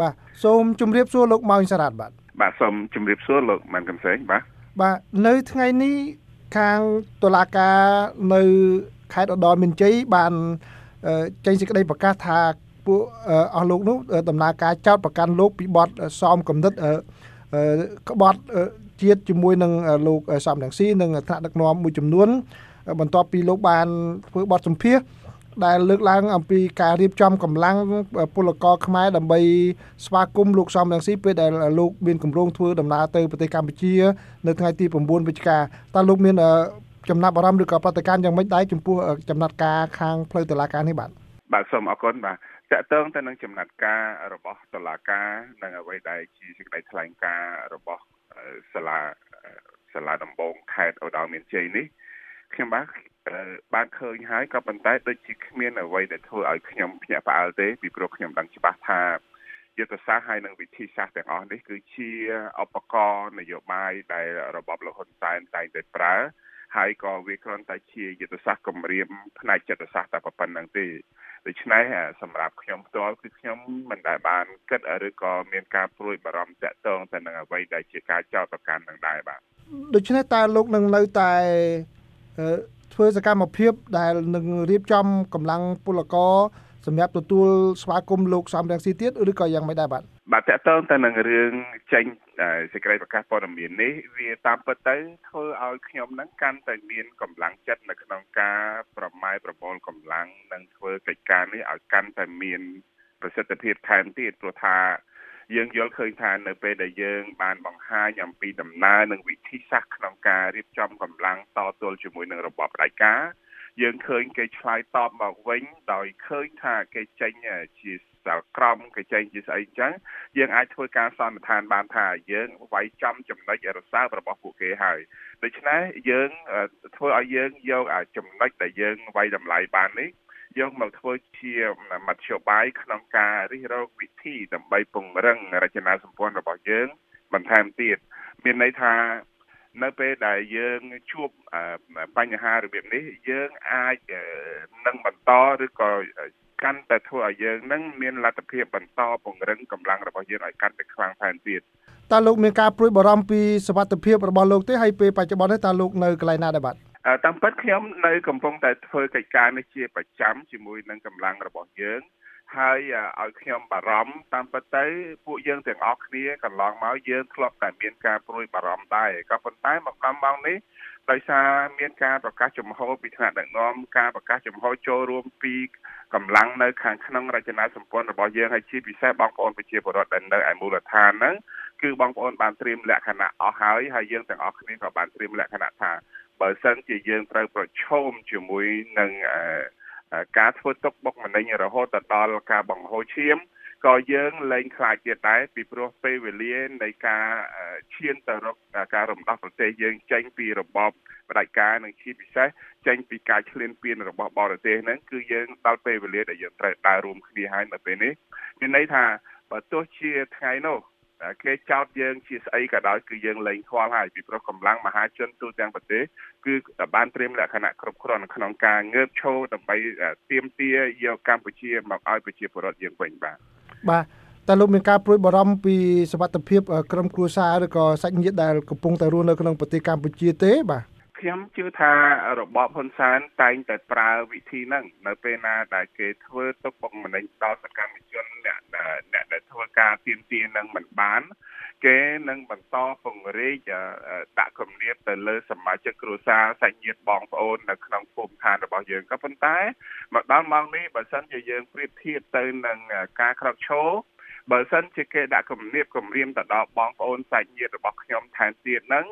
បាទសូមជម្រាបសួរលោកម៉ោងសារ៉ាត់បាទបាទសូមជម្រាបសួរលោកម៉ាន់កំសែងបាទបាទនៅថ្ងៃនេះខាងតុលាការនៅខេត្តឧត្តរមានជ័យបានចេញសេចក្តីប្រកាសថាពួកអស់លោកនោះដំណើរការចោតប្រកាន់លោកពីបទសមគំនិតក្បត់ជាតិជាមួយនឹងលោកសំរងស៊ីនិងថ្នាក់ដឹកនាំមួយចំនួនបន្ទាប់ពីលោកបានធ្វើបទសម្ភាស ដែលលើកឡើងអំពីការរៀបចំកម្លាំងពលករខ្មែរដើម្បីស្វាគមន៍លោកសំរងស៊ីពេលដែលលោកមានគម្រោងធ្វើដំណើរទៅប្រទេសកម្ពុជា នៅថ្ងៃទី9វិច្ឆិកាតើលោកមានចំណាប់អារម្មណ៍ឬក៏ប្រតិកម្មយ៉ាងម៉េចដែរចំពោះចំណាត់ការខាងផ្លូវតុលាការនេះបាទបាទសូមអរគុណបាទតកតងទៅនឹងចំណាត់ការរបស់តុលាការនិងអ្វីដែលជាសេចក្តីថ្លែងការណ៍របស់សាលាសាលាដំបងខេត្តឧត្តរមានជ័យនេះខ្ញុំបាទ បានឃើញហើយក៏ប៉ុន្តែដូចជាគ្មានអ្វីដែលធ្វើឲ្យខ្ញុំភ្ញាក់ផ្អើលទេពីព្រោះខ្ញុំដឹងច្បាស់ថាយុទ្ធសាស្ត្រហើយនិងវិធីសាស្ត្រទាំងអស់នេះគឺជាឧបករណ៍នយោបាយដែលរបបលហ៊ុនសែនតែងតែប្រើហើយក៏វាគ្រាន់តែជាយុទ្ធសាស្ត្រគម្រាមផ្នែកចិត្តសាស្ត្រតែប៉ុណ្្នឹងទេដូច្នេះសម្រាប់ខ្ញុំផ្ទាល់គឺខ្ញុំមិនដែលបានគិតឬក៏មានការព្រួយបារម្ភតាក់ទងទៅនឹងអ្វីដែលជាការចោទប្រកាន់នឹងដែរបាទដូច្នេះតើលោកនឹងនៅតែ ធ្វើសកម្មភាពដែលនឹងរៀបចំកម្លាំងពលករសម្រាប់ទទួលស្វាគមន៍លោកសំរងស៊ីទៀតឬក៏យ៉ាងមិនដែរបាទបាទតកតងទៅនឹងរឿងចេញសេចក្តីប្រកាសព័ត៌មាននេះវាតាមពិតទៅធ្វើឲ្យខ្ញុំនឹងកាន់តែមានកម្លាំងចិត្តនៅក្នុងការប្រម៉ែប្រមូលកម្លាំងនិងធ្វើកិច្ចការនេះឲ្យកាន់តែមានប្រសិទ្ធភាពថែមទៀតព្រោះថា យើងយល់ឃើញថានៅពេលដែលយើងបានបង្ហាញអំពីដំណើរនិងវិធីសាស្ត្រក្នុងការរៀបចំកម្លាំងតទល់ជាមួយនឹងរបបផ្ដាច់ការយើងឃើញគេឆ្លើយតបមកវិញដោយឃើញថាគេចេញជាសាលក្រមគេចេញជាស្អីអញ្ចឹងយើងអាចធ្វើការសន្និដ្ឋានបានថាយើងវាយចំចំណុចរសើបរបស់ពួកគេហើយដូច្នេះយើងធ្វើឲ្យយើងយកចំណុចដែលយើងវាយតម្លៃបាននេះ យកមកធ្វើជាមធ្យោបាយក្នុងការរិះរកវិធីដើម្បីពង្រឹងរចនាសម្ព័ន្ធរបស់យើងបន្ថែមទៀតមានន័យថានៅពេលដែលយើងជួបបញ្ហារបៀបនេះយើងអាចនឹងបន្តឬក៏កាន់តែធ្វើឲ្យយើងនឹងមានលទ្ធភាពបន្តពង្រឹងកម្លាំងរបស់យើងឲ្យកាន់តែខ្លាំងថែមទៀតតើលោកមានការព្រួយបារម្ភពីសវត្ថភាពរបស់លោកទេហើយពេលបច្ចុប្បន្ននេះតើលោកនៅកន្លែងណាដែរបាទ តាមពិតខ្ញុំនៅកំពុងតែធ្វើកិច្ចការនេះជាប្រចាំជាមួយនឹងកម្លាំងរបស់យើងហើយឲ្យខ្ញុំបារម្ភតាមពិតទៅពួកយើងទាំងអស់គ្នាកន្លងមកយើងធ្លាប់តែមានការព្រួយបារម្ភដែរក៏ប៉ុន្តែមកដល់ម៉ោងនេះដោយសារមានការប្រកាសចំហពីថ្នាក់ដឹកនាំការប្រកាសចំហចូលរួមពីកម្លាំងនៅខាងក្នុងរចនាសម្ព័ន្ធរបស់យើងហើយជាពិសេសបងប្អូនប្រជាពលរដ្ឋដែលនៅឯមូលដ្ឋានហ្នឹងគឺបងប្អូនបានត្រៀមលក្ខណៈអស់ហើយហើយយើងទាំងអស់គ្នាក៏បានត្រៀមលក្ខណៈថា បើសិនជាយើងត្រូវប្រឈមជាមួយនឹងការធ្វើទុកបុកម្នេញរហូតដល់ការបង្ហូរឈាមក៏យើងលែងខ្លាចទៀតដែរពីព្រោះពេលវេលានៃការឈានទៅរកការរំដោះប្រទេសយើងចេញពីរបបផ្ដាច់ការនិងជាពិសេសចេញពីការឈ្លានពានរបស់បរទេសហ្នឹងគឺយើងដល់ពេលវេលាដែលយើងត្រូវដើររួមគ្នាហើយនៅពេលនេះមានន័យថាបើទោះជាថ្ងៃនោះ គេចោទយើងជាស្អីក៏ដោយគឺយើងលែងខ្វល់ហើយពីព្រោះកម្លាំងមហាជនទូទាំងប្រទេសគឺបានត្រៀមលក្ខណៈគ្រប់គ្រាន់ក្នុងការងើបឈរដើម្បីទាមទារយកកម្ពុជាមកឲ្យប្រជាពលរដ្ឋយើងវិញបាទបាទតើលោកមានការព្រួយបារម្ភពីសវត្ថភាពក្រុមគ្រួសារឬក៏សាច់ញាតិដែលកំពុងតែរស់នៅក្នុងប្រទេសកម្ពុជាទេបាទ ខ្ញុំជឿថារបបហ៊ុនសែនតែងតែប្រើវិធីហ្នឹងនៅពេលណាដែលគេធ្វើទុកបុកម្នេញដល់សកម្មជនអ្នកអ្នកដែលធ្វើការទៀមទានឹងមិនបាន គេនឹងបន្តពង្រីកដាក់គំនាបទៅលើសមាជិកគ្រួសារសាច់ញាតិបងប្អូននៅក្នុងភូមិឋានរបស់យើងក៏ប៉ុន្តែមកដល់ម៉ោងនេះបើសិនជាយើងប្រៀបធៀបទៅនឹងការក្រោកឈរបើសិនជាគេដាក់គំនាបគំរាមទៅដល់បងប្អូនសាច់ញាតិរបស់ខ្ញុំថែមទៀតហ្នឹង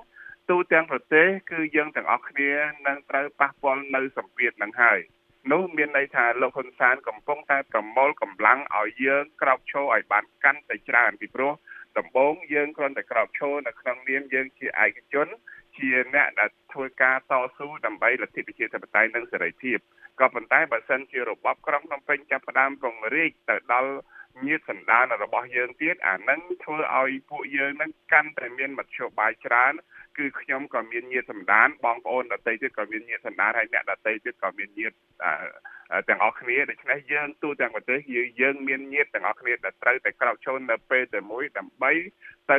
ទូទាំងប្រទេសគឺយើងទាំងអស់គ្នានឹងត្រូវប៉ះពាល់នៅសម្ពាធនឹងហើយនោះមានន័យថាលោកហ៊ុនសែនកំពុងតែប្រមូលកម្លាំងឲ្យយើងក្រោកឈរឲ្យបានកាន់តែច្រើនពីព្រោះដំបូងយើងគ្រាន់តែក្រោកឈរនៅក្នុងនាមយើងជាឯកជន ជាអ្នកដែលធ្វើការតស៊ូដើម្បីលទ្ធិប្រជាធិបតេយ្យនិងសេរីភាពក៏ប៉ុន្តែបើសិនជារបបក្រុងភ្នំពេញចាប់ផ្ដើមពង្រីកទៅដល់ញាតសន្តានរបស់យើងទៀតអានឹងធ្វើឲ្យពួកយើងនឹងកាន់តែមានមធ្យោបាយច្រើន គឺខ្ញុំក៏មានញាតិសម្ដានបងប្អូនដទៃទៀតក៏មានញាតិសម្ដានហើយអ្នកដទៃទៀតក៏មានញាតិទាំងអស់គ្នាដូច្នេះយើងទូទាំងប្រទេសយើងមានញាតិទាំងអស់គ្នាដែលត្រូវតែក្រោកឈរនៅពេលតែមួយដើម្បីទៅ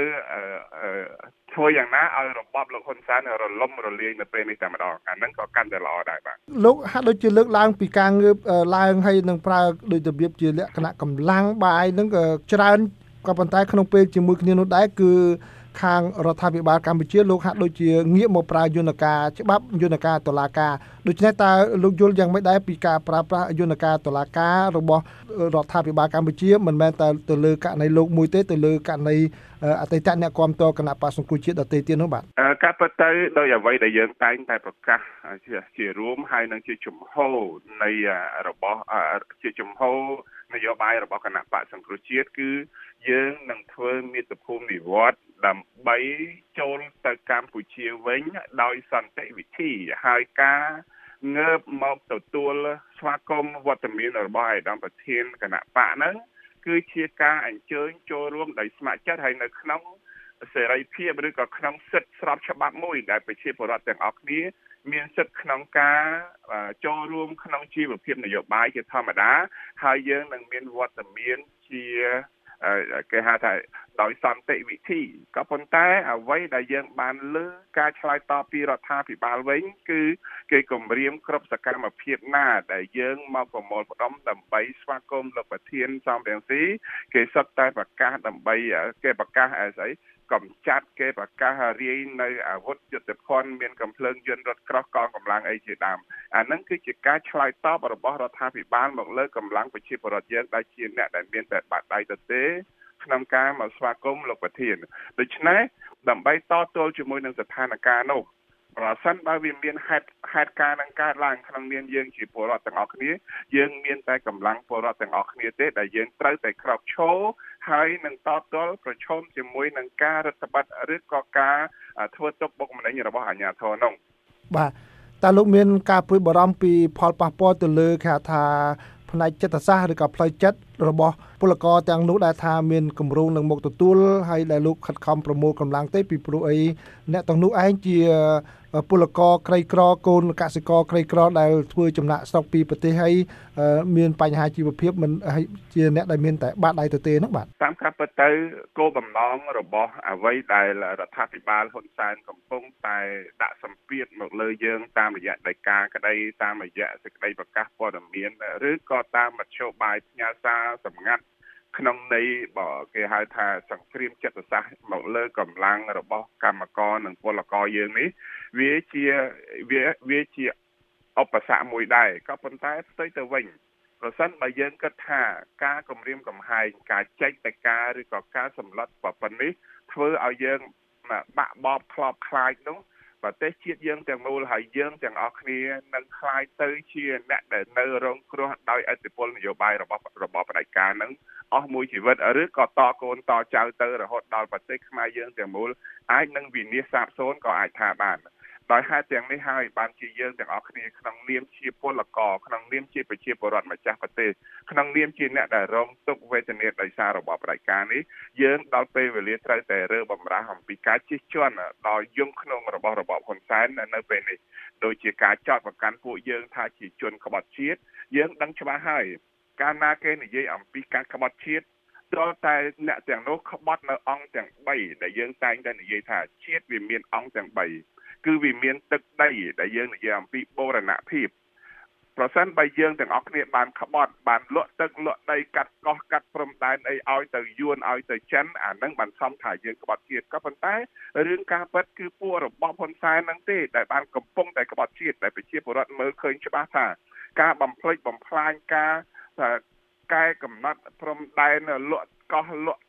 ធ្វើយ៉ាងណាឲ្យរបបលោកហ៊ុនសែនរលំរលាយនៅពេលនេះតែម្ដងអាហ្នឹងក៏កាន់តែល្អដែរបាទលោកហាក់ដូចជាលើកឡើងពីការងើបឡើងហើយនឹងប្រើដោយរបៀបជាលក្ខណៈកម្លាំងបាយនឹងក៏ច្រើនក៏ប៉ុន្តែក្នុងពេលជាមួយគ្នានោះដែរគឺ ខាងរដ្ឋាភិបាលកម្ពុជាលោកហាក់ដូចជាងាកមកប្រើយន្តការច្បាប់យន្តការតុលាការដូច្នេះតើលោកយល់យ៉ាងម៉េចដែរពីការប្រើប្រាស់យន្តការតុលាការរបស់រដ្ឋាភិបាលកម្ពុជាមិនមែនតែទៅលើករណីលោកមួយទេទៅលើករណីអតីតអ្នកគាំទ្រគណៈបក្សសង្គ្រោះជាតិដទៃទៀតនោះបាទការពិតទៅដោយអ្វីដែលយើងតែងតែប្រកាសជាជារួមហើយនឹងជាជំហរនៃរបស់ជាជំហរនយោបាយរបស់គណៈបក្សសង្គ្រោះជាតិគឺយើងនឹងធ្វើមាតុភូមិនិវត្ត ដើម្បីចូលទៅកម្ពុជាវិញ ដោយសន្តិវិធីហើយការងើបមកទទួលស្វាគមន៍វត្តមានរបស់ឯកឧត្តមប្រធានគណៈបកហ្នឹងគឺជាការអញ្ជើញចូលរួមដោយស្ម័គ្រចិត្តហើយនៅក្នុងសេរីភាពឬក៏ក្នុងសិទ្ធិស្របច្បាប់មួយដែលប្រជាពលរដ្ឋទាំងអស់គ្នាមានសិទ្ធិក្នុងការចូលរួមក្នុងជីវភាពនយោបាយជាធម្មតាហើយយើងនឹងមានវត្តមានជា គេហៅថាដោយសន្តិវិធីក៏ប៉ុន្តែអ្វីដែលយើងបានលើការឆ្លើយតបពីរដ្ឋាភិបាលវិញ គឺគេគម្រាមគ្រប់សកម្មភាពណាដែលយើងមកប្រមូលផ្ដុំដើម្បីស្វាគមន៍លោកប្រធានសំរងស៊ីគេសុទ្ធតែប្រកាសដើម្បីគេប្រកាសស្អី កំចាត់គេប្រកាសរាយនៅអាវុធយុទ្ធភ័ណ្ឌមានកំភ្លើងយន្តរថក្រោះកងកម្លាំងអីជាដើមអានឹងគឺជាការឆ្លើយតបរបស់រដ្ឋាភិបាលមកលើកម្លាំងប្រជាពលរដ្ឋយើងដែលជាអ្នកដែលមានតែបាត់ដៃទៅទេក្នុងការមកស្វាគមន៍លោកប្រធានដូច្នេះដើម្បីតទល់ជាមួយនឹងស្ថានភាពនោះប្រសិនបើវាមានហេតុហេតុការណ៍នឹងកើតឡើងក្នុងនាមយើងជាពលរដ្ឋទាំងអស់គ្នាយើងមានតែកម្លាំងពលរដ្ឋទាំងអស់គ្នាទេដែលយើងត្រូវតែក្រោកឈរ ហើយនឹងតទល់ប្រឈមជាមួយនឹងការរដ្ឋបတ်ឬក៏ការធ្វើទុកបុកម្នេញរបស់អាជ្ញាធរនោះបាទតើលោកមានការព្រួយបារម្ភពីផលប៉ះពាល់ទៅលើគេថាផ្នែកចិត្តសាស្ត្រឬក៏ផ្លូវចិត្តរបស់ពលករទាំងនោះដែលថាមានគម្រោងនឹងមកទទួលហើយដែលលោកខិតខំប្រមូលកម្លាំងទេពីព្រោះអីអ្នកទាំងនោះឯងជាពលករក្រីក្រកូនកសិករក្រីក្រដែលធ្វើចំណាក់ស្រុកពីប្រទេសហើយមានបញ្ហាជីវភាពមិនជាអ្នកដែលមានតែបាតដៃទៅទេហ្នឹងបាទតាមការពិតទៅគោលបំណងរបស់អ្វីដែលរដ្ឋាភិបាលហ៊ុនសែនកំពុងតែដាក់សម្ពាធមកលើយើងតាមរយៈដីកាក្តីតាមរយៈសេចក្តីប្រកាសព័ត៌មានឬក៏តាមមធ្យោបាយផ្ញើសារសម្ងាត់ក្នុងន័យបើគេហៅថាសង្គ្រាមចិត្តសាស្ត្រមកលើកម្លាំងរបស់កម្មករនិងពលករយើងនេះវាជាវាវាជាឧបសគ្គមួយដែរក៏ប៉ុន្តែផ្ទុយទៅវិញប្រសិនបើយើងគិតថាការគម្រាមកំហែងការចេញទៅការឬក៏ការសម្លុតប៉ុណ្នេះធ្វើឲ្យយើងបាក់បបខ្លោបខ្លាចនោះ ប្រទេសជាតិយើងទាំងមូលហើយយើងទាំងអស់គ្នានឹងคลายទៅជាអ្នកដែលនៅរងគ្រោះដោយអធិបុលនយោបាយរបស់របបផ្ដាច់ការនឹងអស់មួយជីវិតឬក៏តកូនតចៅទៅរហូតដល់ប្រទេសខ្មែរយើងទាំងមូលអាចនឹងវិនាសសាបសូន្យក៏អាចថាបាន ដោយហេតុទាំងនេះហើយបានជាយើងទាំងអស់គ្នាក្នុងនាមជាពលករក្នុងនាមជាប្រជាពលរដ្ឋម្ចាស់ប្រទេសក្នុងនាមជាអ្នកដែលរងទុក្ខវេទនាដោយសាររបបផ្ដាច់ការនេះយើងដល់ពេលវេលាត្រូវតែរើបំរាស់អំពីការជិះជាន់ដល់យំក្នុងរបស់របបហ៊ុនសែននៅពេលនេះដូចជាការចោទប្រកាន់ពួកយើងថាជាជនក្បត់ជាតិយើងដឹងច្បាស់ហើយកាលណាគេនិយាយអំពីការក្បត់ជាតិដល់តែអ្នកទាំងនោះក្បត់នៅអង្គទាំង3ដែលយើងតែងតែនិយាយថាជាតិវាមានអង្គទាំង3 គឺវាមានទឹកដីដែលយើងនិយាយអំពីបូរណភាពប្រសិនបើយើងទាំងអស់គ្នាបានក្បត់បានលក់ទឹកលក់ដីកាត់កោះកាត់ព្រំដែនអីឲ្យទៅយួនឲ្យទៅចិនអានឹងបានសំថាយើងក្បត់ជាតិក៏ប៉ុន្តែរឿងការពិតគឺពួករបបហ៊ុនសែននឹងទេដែលបានកំពុងតែក្បត់ជាតិដែលប្រជាពលរដ្ឋមើលឃើញច្បាស់ថាការបំផ្លិចបំផ្លាញការកែកំណត់ព្រំដែនលក់កោះលក់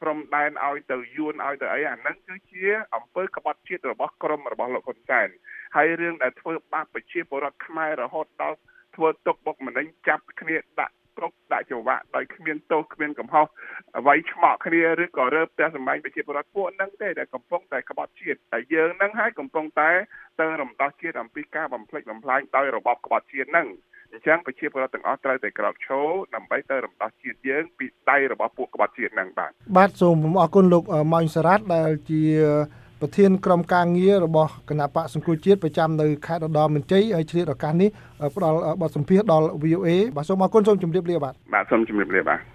ព្រំដែនឲ្យទៅយួនឲ្យទៅអីអាហ្នឹងគឺជាអំពើក្បត់ជាតិរបស់ក្រមរបស់លោកហ៊ុនសែនហើយរឿងដែលធ្វើបាបប្រជាពលរដ្ឋខ្មែររហូតដល់ធ្វើទុកបុកម្នេញចាប់គ្នាដាក់គុកដាក់ច្រវាក់ដោយគ្មានទោសគ្មានកំហុសអ្វីឆ្មក់គ្នាឬក៏រើផ្ទះសម្បែងប្រជាពលរដ្ឋពួកហ្នឹងទេដែលកំពុងតែក្បត់ជាតិតែយើងហ្នឹងហើយកំពុងតែទៅរំដោះជាតិអំពីការបំផ្លិចបំផ្លាញដោយរបបក្បត់ជាតិហ្នឹង អញ្ចឹងប្រជាពលរដ្ឋទាំងអស់ត្រូវតែក្រោកឈរដើម្បីទៅរំដោះជាតិយើងពីដៃរបស់ពួកក្បត់ជាតិហ្នឹងបាទបាទសូមអរគុណលោកម៉ាញ់សារ៉ាត់ដែលជាប្រធានក្រុមការងាររបស់គណៈបកសង្គ្រោះជាតិប្រចាំនៅខេត្តឧត្តរមានជ័យហើយឆ្លៀតឱកាសនេះផ្ដល់បទសម្ភាសន៍ដល់ VOA បាទសូមអរគុណសូមជម្រាបលាបាទបាទសូមជម្រាបលាបាទ